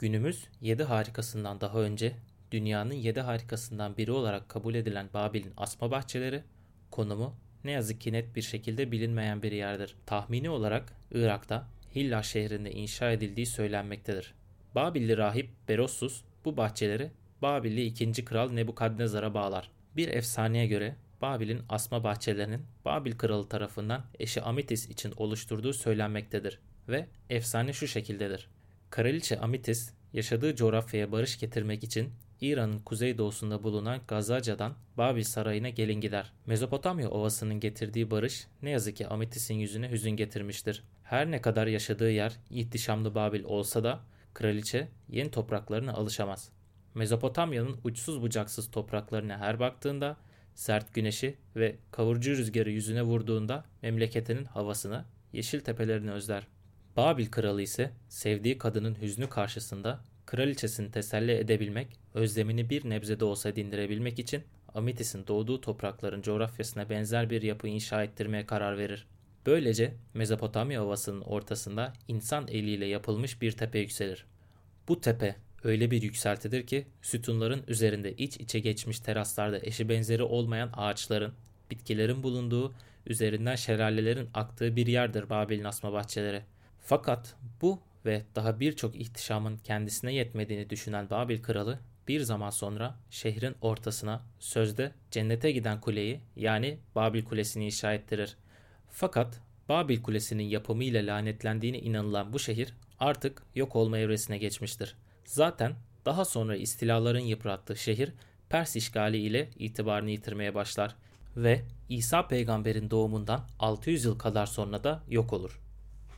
Günümüz yedi harikasından daha önce dünyanın yedi harikasından biri olarak kabul edilen Babil'in asma bahçeleri konumu ne yazık ki net bir şekilde bilinmeyen bir yerdir. Tahmini olarak Irak'ta Hilla şehrinde inşa edildiği söylenmektedir. Babilli rahip Berossus bu bahçeleri Babilli 2. Kral Nebukadnezar'a bağlar. Bir efsaneye göre Babil'in asma bahçelerinin Babil kralı tarafından eşi Amitis için oluşturduğu söylenmektedir ve efsane şu şekildedir. Kraliçe Amitis yaşadığı coğrafyaya barış getirmek için İran'ın kuzeydoğusunda bulunan Gazaca'dan Babil Sarayı'na gelin gider. Mezopotamya Ovası'nın getirdiği barış ne yazık ki Amitis'in yüzüne hüzün getirmiştir. Her ne kadar yaşadığı yer ihtişamlı Babil olsa da kraliçe yeni topraklarına alışamaz. Mezopotamya'nın uçsuz bucaksız topraklarına her baktığında sert güneşi ve kavurucu rüzgarı yüzüne vurduğunda memleketinin havasını, yeşil tepelerini özler. Babil kralı ise sevdiği kadının hüznü karşısında kraliçesini teselli edebilmek, özlemini bir nebze de olsa dindirebilmek için Amitis'in doğduğu toprakların coğrafyasına benzer bir yapı inşa ettirmeye karar verir. Böylece Mezopotamya Ovası'nın ortasında insan eliyle yapılmış bir tepe yükselir. Bu tepe öyle bir yükseltidir ki sütunların üzerinde iç içe geçmiş teraslarda eşi benzeri olmayan ağaçların, bitkilerin bulunduğu, üzerinden şelalelerin aktığı bir yerdir Babil'in asma bahçeleri. Fakat bu ve daha birçok ihtişamın kendisine yetmediğini düşünen Babil kralı bir zaman sonra şehrin ortasına sözde cennete giden kuleyi yani Babil Kulesi'ni inşa ettirir. Fakat Babil Kulesi'nin yapımı ile lanetlendiğine inanılan bu şehir artık yok olma evresine geçmiştir. Zaten daha sonra istilaların yıprattığı şehir Pers işgali ile itibarını yitirmeye başlar ve İsa peygamberin doğumundan 600 yıl kadar sonra da yok olur.